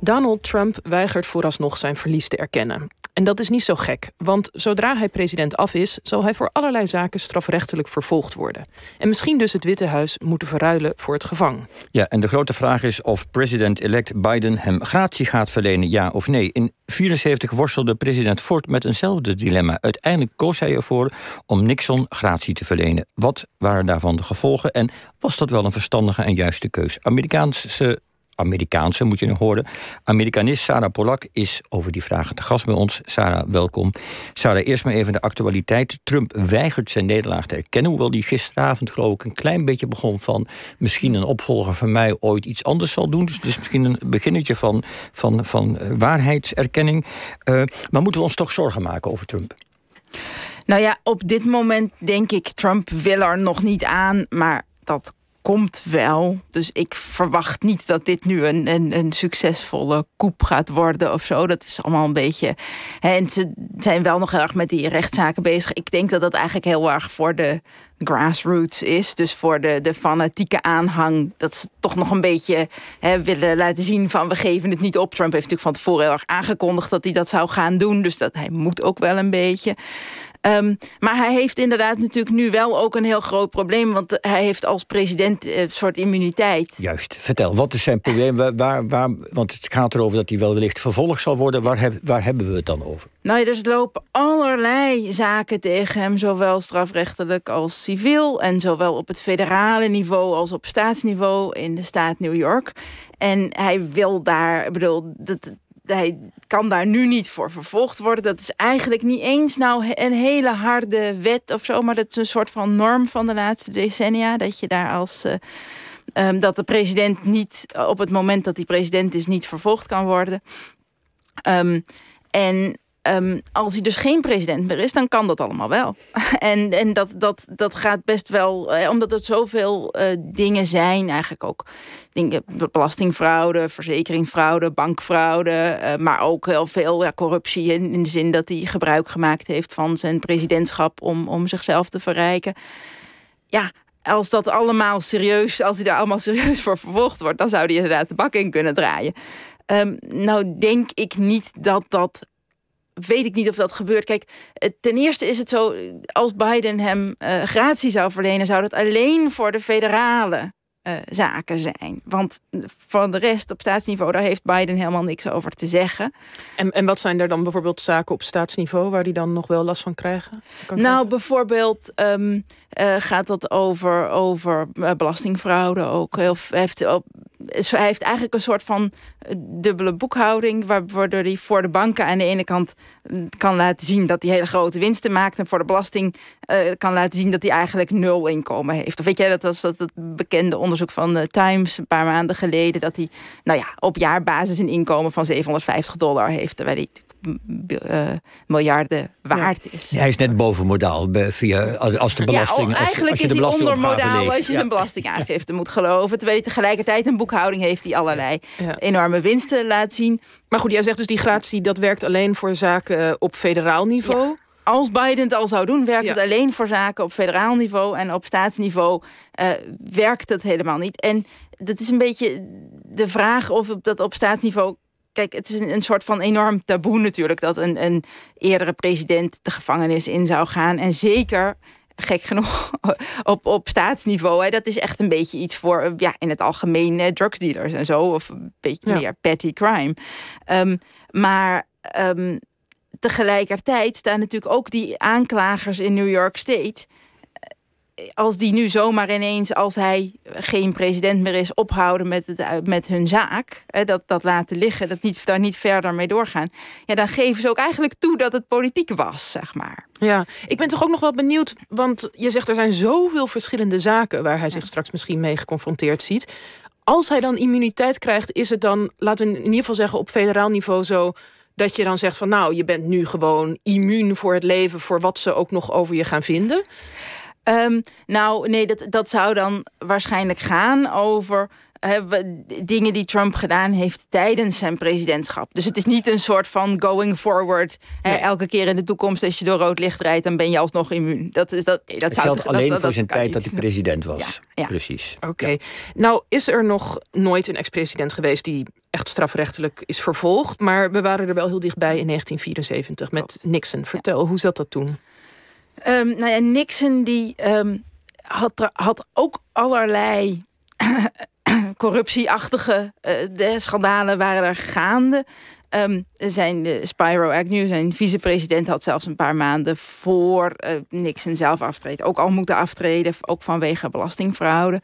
Donald Trump weigert vooralsnog zijn verlies te erkennen. En dat is niet zo gek, want zodra hij president af is, zal hij voor allerlei zaken strafrechtelijk vervolgd worden. En misschien dus het Witte Huis moeten verruilen voor het gevang. Ja, en de grote vraag is of president-elect Biden hem gratie gaat verlenen, ja of nee. In 74 worstelde president Ford met eenzelfde dilemma. Uiteindelijk koos hij ervoor om Nixon gratie te verlenen. Wat waren daarvan de gevolgen en was dat wel een verstandige en juiste keus? Amerikaanse Amerikaanse, moet je nog horen. Amerikanist Sarah Polak is over die vragen te gast bij ons. Sarah, welkom. Sarah, eerst maar even de actualiteit. Trump weigert zijn nederlaag te erkennen. Hoewel die gisteravond, geloof ik, een klein beetje begon van... misschien een opvolger van mij ooit iets anders zal doen. Dus is misschien een beginnetje van, van, van eh, waarheidserkenning. Uh, maar moeten we ons toch zorgen maken over Trump? Nou ja, op dit moment denk ik, Trump wil er nog niet aan, maar dat komt wel. Dus ik verwacht niet dat dit nu een, een, een succesvolle koep gaat worden of zo. Dat is allemaal een beetje. Hè, en ze zijn wel nog heel erg met die rechtszaken bezig. Ik denk dat dat eigenlijk heel erg voor de grassroots is. Dus voor de, de fanatieke aanhang. Dat ze toch nog een beetje hè, willen laten zien van we geven het niet op. Trump heeft natuurlijk van tevoren heel erg aangekondigd dat hij dat zou gaan doen. Dus dat hij moet ook wel een beetje. Um, maar hij heeft inderdaad natuurlijk nu wel ook een heel groot probleem. Want hij heeft als president een eh, soort immuniteit. Juist, vertel, wat is zijn probleem? Waar, waar, want het gaat erover dat hij wel wellicht vervolgd zal worden. Waar, heb, waar hebben we het dan over? Nou, dus er lopen allerlei zaken tegen hem, zowel strafrechtelijk als civiel. En zowel op het federale niveau als op staatsniveau in de staat New York. En hij wil daar, ik bedoel, dat, hij kan daar nu niet voor vervolgd worden. Dat is eigenlijk niet eens nou een hele harde wet of zo, maar dat is een soort van norm van de laatste decennia. Dat je daar als. Uh, um, dat de president niet op het moment dat hij president is, niet vervolgd kan worden. Um, en Um, als hij dus geen president meer is, dan kan dat allemaal wel. en en dat, dat, dat gaat best wel, eh, omdat het zoveel uh, dingen zijn, eigenlijk ook dingen, belastingfraude, verzekeringsfraude, bankfraude, uh, maar ook heel veel ja, corruptie in, in de zin dat hij gebruik gemaakt heeft van zijn presidentschap om, om zichzelf te verrijken. Ja, als dat allemaal serieus, als hij daar allemaal serieus voor vervolgd wordt, dan zou hij inderdaad de bak in kunnen draaien. Um, nou denk ik niet dat dat weet ik niet of dat gebeurt. Kijk, ten eerste is het zo, als Biden hem uh, gratie zou verlenen, zou dat alleen voor de federale uh, zaken zijn. Want van de rest op staatsniveau, daar heeft Biden helemaal niks over te zeggen. En, en wat zijn er dan bijvoorbeeld zaken op staatsniveau waar die dan nog wel last van krijgen? Nou, bijvoorbeeld um, uh, gaat dat over, over belastingfraude ook. Heel, heeft hij heeft eigenlijk een soort van eh, dubbele boekhouding, waardoor hij voor de banken aan de ene kant mm, kan laten zien dat hij hele grote winsten maakt, en voor de belasting kan laten zien dat hij eigenlijk nul inkomen heeft. Of weet jij, dat was dat het bekende onderzoek van de Times een paar maanden geleden, dat hij nou ja, op jaarbasis een inkomen van 750 dollar heeft, terwijl hij uh, miljarden waard is. hij is net boven modaal via, als de belasting. Ja, eigenlijk als, je is de hij onder modaal als je zijn belastingaangifte moet geloven. Terwijl hij tegelijkertijd een boekhouding heeft die allerlei enorme winsten laat zien. Maar goed, jij zegt dus die gratie dat werkt alleen voor zaken eh, op federaal niveau. als Biden het al zou doen, werkt het alleen voor zaken op federaal niveau. En op staatsniveau uh, werkt het helemaal niet. En dat is een beetje de vraag of dat op staatsniveau kijk, het is een, een, soort van enorm taboe natuurlijk dat een, een eerdere president de gevangenis in zou gaan. En zeker gek genoeg op, op staatsniveau. Hè, dat is echt een beetje iets voor ja, in het algemeen eh, drugsdealers en zo. Of een beetje meer petty crime. Um, maar um, tegelijkertijd staan natuurlijk ook die aanklagers in New York State als die nu zomaar ineens, als hij geen president meer is, ophouden met, het, met hun zaak, hè, dat, dat laten liggen, dat niet, daar niet verder mee doorgaan, ja, dan geven ze ook eigenlijk toe dat het politiek was, zeg maar. Ja, ik ben toch ook nog wel benieuwd, want je zegt er zijn zoveel verschillende zaken waar hij zich straks misschien mee geconfronteerd ziet. Als hij dan immuniteit krijgt, is het dan, laten we in ieder geval zeggen, op federaal niveau zo dat je dan zegt van nou, je bent nu gewoon immuun voor het leven, voor wat ze ook nog over je gaan vinden? Um, nou, nee, dat, dat zou dan waarschijnlijk gaan over dingen die Trump gedaan heeft tijdens zijn presidentschap. Dus het is niet een soort van going forward. elke keer in de toekomst, als je door rood licht rijdt, dan ben je alsnog immuun. Dat, is, dat, dat het zou geldt alleen voor zijn tijd dat hij president was. Ja, Precies. Oké. Nou, is er nog nooit een ex-president geweest die echt strafrechtelijk is vervolgd. Maar we waren er wel heel dichtbij in 1974 met Nixon. Vertel, hoe zat dat toen? Um, nou ja, Nixon die um, had, had ook allerlei corruptieachtige uh, de schandalen waren er gaande. Um, zijn de Spyro Agnew, zijn vicepresident, had zelfs een paar maanden voor uh, Nixon zelf aftreden. Ook al moeten aftreden, ook vanwege belastingfraude.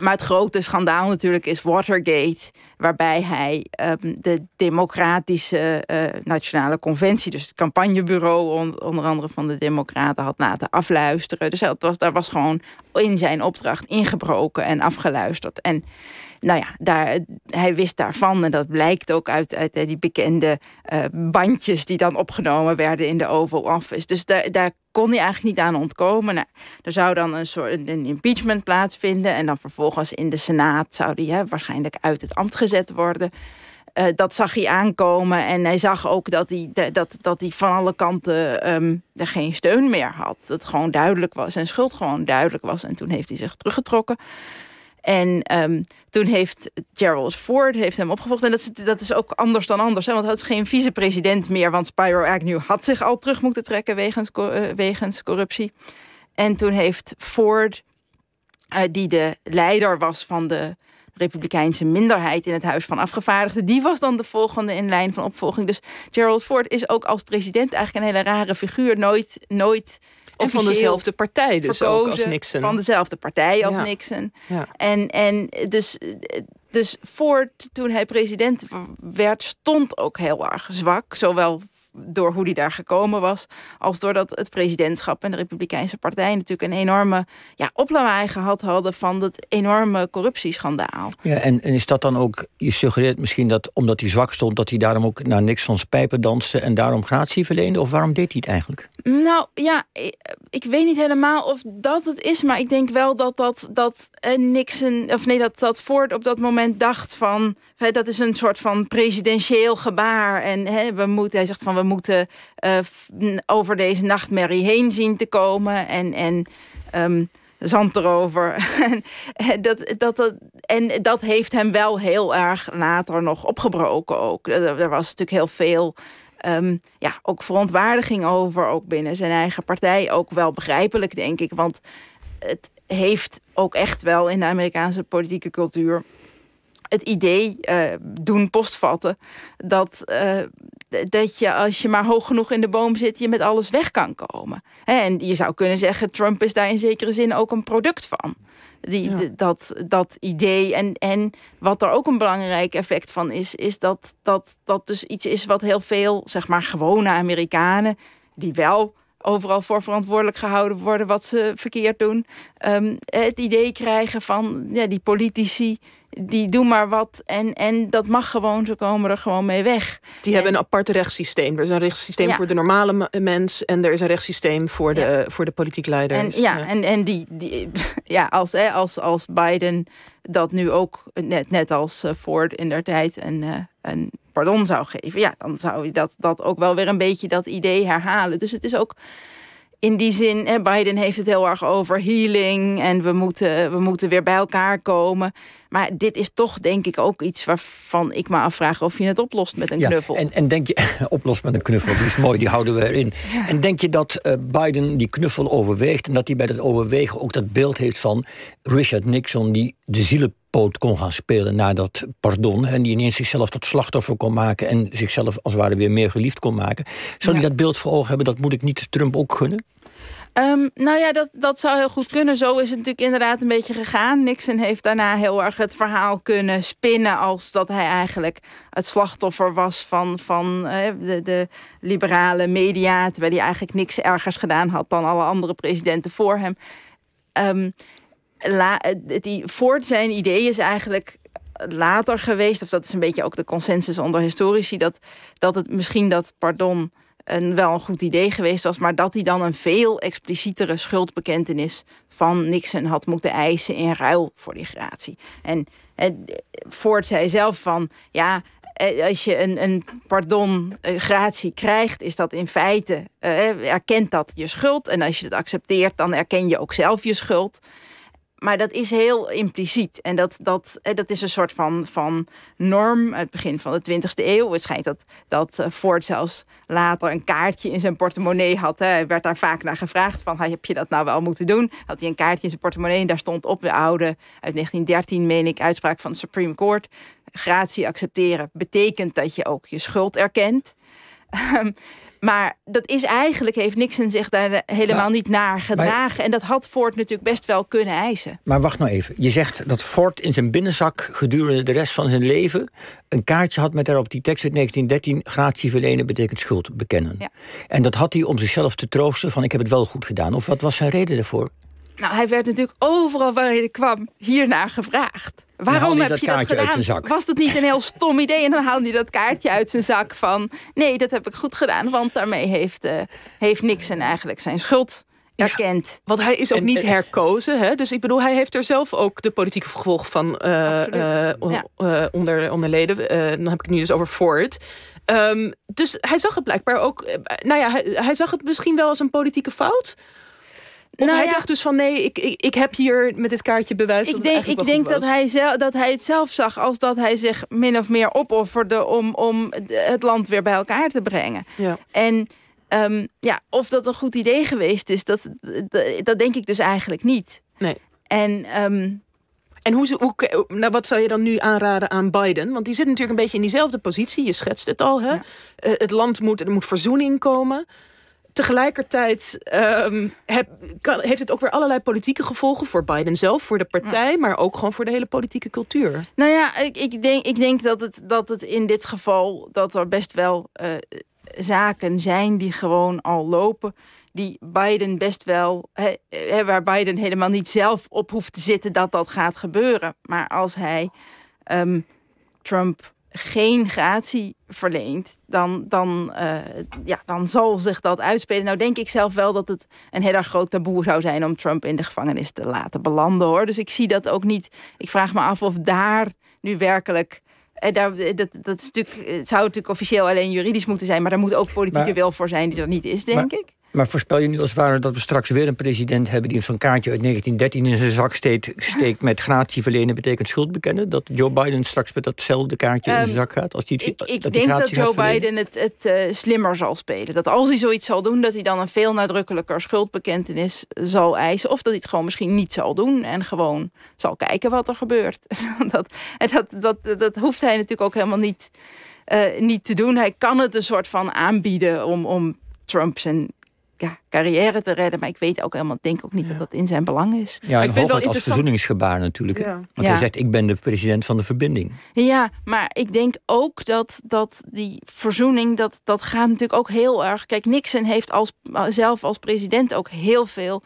Maar het grote schandaal natuurlijk is Watergate, waarbij hij um, de Democratische uh, Nationale Conventie, dus het campagnebureau on, onder andere van de Democraten, had laten afluisteren. Dus dat was, daar was gewoon in zijn opdracht ingebroken en afgeluisterd. En nou ja, daar, hij wist daarvan. En dat blijkt ook uit, uit die bekende uh, bandjes die dan opgenomen werden in de Oval Office. Dus daar, daar kon hij eigenlijk niet aan ontkomen. Nou, er zou dan een soort een impeachment plaatsvinden. En dan vervolgens in de Senaat zou hij hè, waarschijnlijk uit het ambt gezet worden. Uh, dat zag hij aankomen. En hij zag ook dat hij, dat, dat hij van alle kanten um, er geen steun meer had. Dat gewoon duidelijk was. Zijn schuld gewoon duidelijk was. En toen heeft hij zich teruggetrokken. En um, toen heeft Gerald Ford heeft hem opgevolgd. En dat is, dat is ook anders dan anders. Hè? Want hij was geen vicepresident meer. Want Spyro Agnew had zich al terug moeten trekken wegens, uh, wegens corruptie. En toen heeft Ford, uh, die de leider was van de republikeinse minderheid in het Huis van Afgevaardigden. Die was dan de volgende in lijn van opvolging. Dus Gerald Ford is ook als president eigenlijk een hele rare figuur. Nooit, nooit of van dezelfde partij dus ook als Nixon. Van dezelfde partij als Nixon. Ja. En, en dus, dus Ford, toen hij president werd, stond ook heel erg zwak. Zowel door hoe die daar gekomen was, als doordat het presidentschap en de Republikeinse Partij natuurlijk een enorme ja, oplawaai gehad hadden van dat enorme corruptieschandaal. Ja, en, en is dat dan ook, je suggereert misschien dat omdat hij zwak stond, dat hij daarom ook naar Nixons pijpen danste en daarom gratie verleende? Of waarom deed hij het eigenlijk? Nou ja, ik, weet niet helemaal of dat het is, maar ik denk wel dat dat, dat eh, Nixon, of nee, dat, dat Ford op dat moment dacht van dat is een soort van presidentieel gebaar. En he, we moeten, hij zegt van we moeten uh, over deze nachtmerrie heen zien te komen. En, en um, zand erover. en, dat, dat, dat, en dat heeft hem wel heel erg later nog opgebroken ook. Er, was natuurlijk heel veel... Um, ja, ook verontwaardiging over, ook binnen zijn eigen partij. Ook wel begrijpelijk, denk ik. Want het heeft ook echt wel in de Amerikaanse politieke cultuur het idee uh, doen postvatten dat, uh, dat je als je maar hoog genoeg in de boom zit, je met alles weg kan komen. En je zou kunnen zeggen, Trump is daar in zekere zin ook een product van. Die, dat, dat idee. En, en wat er ook een belangrijk effect van is, is dat dat, dat dus iets is wat heel veel, zeg maar, gewone Amerikanen, die wel overal voor verantwoordelijk gehouden worden wat ze verkeerd doen, um, het idee krijgen van ja, die politici die doen maar wat en, en dat mag gewoon, ze komen er gewoon mee weg. Die hebben een apart rechtssysteem. Er is een rechtssysteem voor de normale mens en er is een rechtssysteem voor de, voor de politiek leiders. En, ja, en, en die, die, ja, als, hè, als, als Biden dat nu ook, net, net als eh, Ford in der tijd, een, eh, een pardon zou geven, ja, dan zou je dat, dat ook wel weer een beetje dat idee herhalen. Dus het is ook in die zin, hè, Biden heeft het heel erg over healing en we moeten, we moeten weer bij elkaar komen. Maar dit is toch denk ik ook iets waarvan ik me afvraag of je het oplost met een ja, knuffel. En, en denk je, oplost met een knuffel, die is mooi, die houden we erin. En denk je dat uh, Biden die knuffel overweegt en dat hij bij dat overwegen ook dat beeld heeft van Richard Nixon die de zielenpoot kon gaan spelen na dat pardon. En die ineens zichzelf tot slachtoffer kon maken en zichzelf als het ware weer meer geliefd kon maken. Zou hij dat beeld voor ogen hebben, dat moet ik niet Trump ook gunnen? Um, nou ja, dat, dat zou heel goed kunnen. Zo is het natuurlijk inderdaad een beetje gegaan. Nixon heeft daarna heel erg het verhaal kunnen spinnen... als dat hij eigenlijk het slachtoffer was van, van uh, de, de liberale media... terwijl hij eigenlijk niks ergers gedaan had dan alle andere presidenten voor hem. Um, la, die, Ford zijn idee is eigenlijk later geweest... of dat is een beetje ook de consensus onder historici... dat, dat het misschien dat pardon een, wel een goed idee geweest was, maar dat hij dan een veel explicietere schuldbekentenis van Nixon had moeten eisen in ruil voor die gratie. En, en Ford zei zelf van ja. Eh, als je een, een pardon, gratie krijgt, is dat in feite, uh, erkent dat je schuld. En als je het accepteert, dan erken je ook zelf je schuld maar dat is heel impliciet. En dat, dat, eh, dat is een soort van, van norm het begin van de 20e eeuw. Het schijnt dat, dat eh, Ford zelfs later een kaartje in zijn portemonnee had. Hij werd daar vaak naar gevraagd van, heb je dat nou wel moeten doen? Had hij een kaartje in zijn portemonnee en daar stond op de oude, uit 1913 meen ik, uitspraak van de Supreme Court. Gratie accepteren betekent dat je ook je schuld erkent. Ehm, maar dat is eigenlijk, heeft Nixon zich daar helemaal niet naar gedragen. en dat had Ford natuurlijk best wel kunnen eisen. Maar wacht nou even. Je zegt dat Ford in zijn binnenzak gedurende de rest van zijn leven... een kaartje had met daarop die tekst uit 1913... gratie verlenen betekent schuld bekennen. Ja. En dat had hij om zichzelf te troosten van ik heb het wel goed gedaan. Of wat was zijn reden daarvoor? Nou, hij werd natuurlijk overal waar hij kwam hiernaar gevraagd. Waarom heb je dat gedaan? Was dat niet een heel stom idee? En dan haalde hij dat kaartje uit zijn zak van... nee, dat heb ik goed gedaan, want daarmee heeft, uh, heeft Nixon eigenlijk zijn schuld erkend. want hij is ook niet herkozen. Hè? Dus ik bedoel, hij heeft er zelf ook de politieke gevolgen van uh, uh, onder, onderleden. dan heb ik het nu dus over Ford. Um, dus hij zag het blijkbaar ook... nou ja, hij, hij zag het misschien wel als een politieke fout... Of nou hij dacht dus van nee, ik, ik, ik heb hier met dit kaartje bewijs ik denk, Ik denk dat hij, zelf, dat hij het zelf zag als dat hij zich min of meer opofferde om, om het land weer bij elkaar te brengen. Ja. En um, ja, of dat een goed idee geweest is, dat, dat, denk ik dus eigenlijk niet. Nee. En um, en hoe, hoe, nou, wat zou je dan nu aanraden aan Biden? Want die zit natuurlijk een beetje in diezelfde positie. Je schetst het al. Hè? Ja. Uh, het land moet, er moet verzoening komen tegelijkertijd ehm, kan, heeft het ook weer allerlei politieke gevolgen voor Biden zelf, voor de partij, maar ook gewoon voor de hele politieke cultuur. Nou ja, ik, ik, denk, ik denk dat het, dat het in dit geval dat er best wel uh, zaken zijn die gewoon al lopen. Die Biden best wel, he, waar Biden helemaal niet zelf op hoeft te zitten dat dat gaat gebeuren. Maar als hij um, Trump geen gratie verleent, dan, dan, uh, ja, dan zal zich dat uitspelen. Nou denk ik zelf wel dat het een heel erg groot taboe zou zijn om Trump in de gevangenis te laten belanden hoor. Dus ik zie dat ook niet. Ik vraag me af of daar nu werkelijk. Eh, daar, dat, dat is natuurlijk, het zou natuurlijk officieel alleen juridisch moeten zijn, maar daar moet ook politieke wil voor zijn die er niet is, denk ik. Maar voorspel je nu als het ware dat we straks weer een president hebben die zo'n kaartje uit 1913 in zijn zak steekt, steekt met gratie verlenen betekent schuld bekennen? Dat Joe Biden straks met datzelfde kaartje in zijn ehm, zak gaat? Als die, ik ik denk dat Joe Biden het, het uh, slimmer zal spelen. Dat als hij zoiets zal doen, dat hij dan een veel nadrukkelijker schuldbekentenis zal eisen. Of dat hij het gewoon misschien niet zal doen en gewoon zal kijken wat er gebeurt. dat, en dat, dat, dat hoeft hij natuurlijk ook helemaal niet, uh, niet te doen. Hij kan het een soort van aanbieden om, om Trump zijn ja, carrière te redden. Maar ik weet ook helemaal, denk ook niet dat dat in zijn belang is. Ja, ik vind het wel als verzoeningsgebaar natuurlijk. Ja. Want hij zegt, ik ben de president van de verbinding. Ja, maar ik denk ook dat, dat die verzoening, dat, dat gaat natuurlijk ook heel erg... Kijk, Nixon heeft als, zelf als president ook heel veel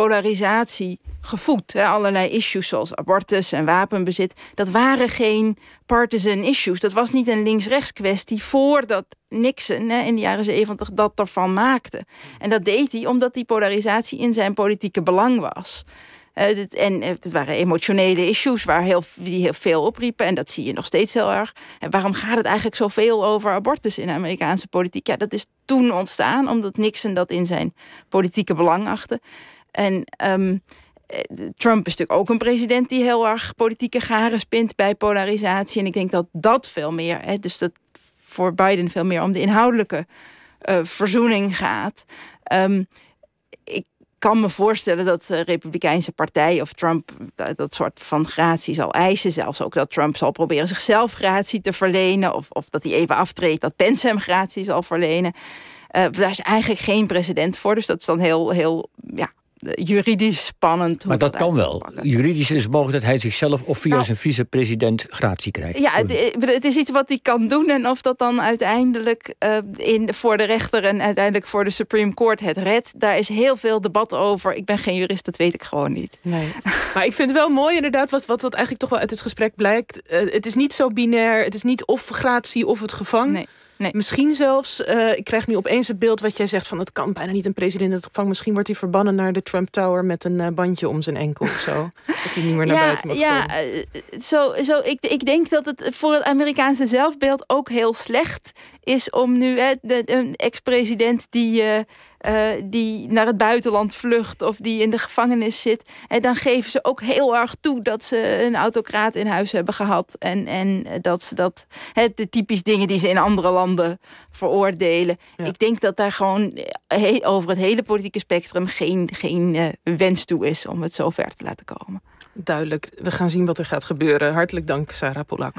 polarisatie gevoed. Hè. Allerlei issues zoals abortus en wapenbezit. Dat waren geen partisan issues. Dat was niet een links-rechts kwestie voordat Nixon hè, in de jaren zeventig dat ervan maakte. En dat deed hij omdat die polarisatie in zijn politieke belang was. Uh, en het waren emotionele issues waar heel, die heel veel opriepen. En dat zie je nog steeds heel erg. En waarom gaat het eigenlijk zoveel over abortus in de Amerikaanse politiek? Ja, dat is toen ontstaan omdat Nixon dat in zijn politieke belang achtte. En ehm, eh, Trump is natuurlijk ook een president die heel erg politieke garen spint bij polarisatie. En ik denk dat dat veel meer, hè, dus dat voor Biden veel meer om de inhoudelijke uh, verzoening gaat. Um, ik kan me voorstellen dat de Republikeinse Partij of Trump dat, dat, soort van gratie zal eisen. Zelfs ook dat Trump zal proberen zichzelf gratie te verlenen. Of, of dat hij even aftreedt, dat Pence hem gratie zal verlenen. Daar is eigenlijk geen precedent voor. Dus dat is dan heel, heel ja, juridisch spannend. Maar dat, kan wel. Juridisch is mogelijk dat hij zichzelf of via nou, zijn vicepresident gratie krijgt. Ja, het, is iets wat hij kan doen. En of dat dan uiteindelijk uh, in, voor de rechter en uiteindelijk voor de Supreme Court het redt, daar is heel veel debat over. Ik ben geen jurist, dat weet ik gewoon niet. Nee. maar ik vind het wel mooi inderdaad, wat, wat, wat eigenlijk toch wel uit het gesprek blijkt. Uh, het is niet zo binair. Het is niet of gratie of het gevangen. Nee. Nee. Misschien zelfs, uh, ik krijg nu opeens het beeld wat jij zegt van het kan bijna niet een president het gevangen. Misschien wordt hij verbannen naar de Trump Tower met een uh, bandje om zijn enkel of zo. dat hij niet meer naar ja, buiten mag Ja, uh, zo, zo, ik, ik denk dat het voor het Amerikaanse zelfbeeld ook heel slecht is om nu hè, de, ex-president die uh, die naar het buitenland vlucht of die in de gevangenis zit. En dan geven ze ook heel erg toe dat ze een autocraat in huis hebben gehad. En, en dat ze dat, de typisch dingen die ze in andere landen veroordelen. Ik denk dat daar gewoon over het hele politieke spectrum geen, geen uh, wens toe is om het zo ver te laten komen. Duidelijk. We gaan zien wat er gaat gebeuren. Hartelijk dank, Sarah Polak.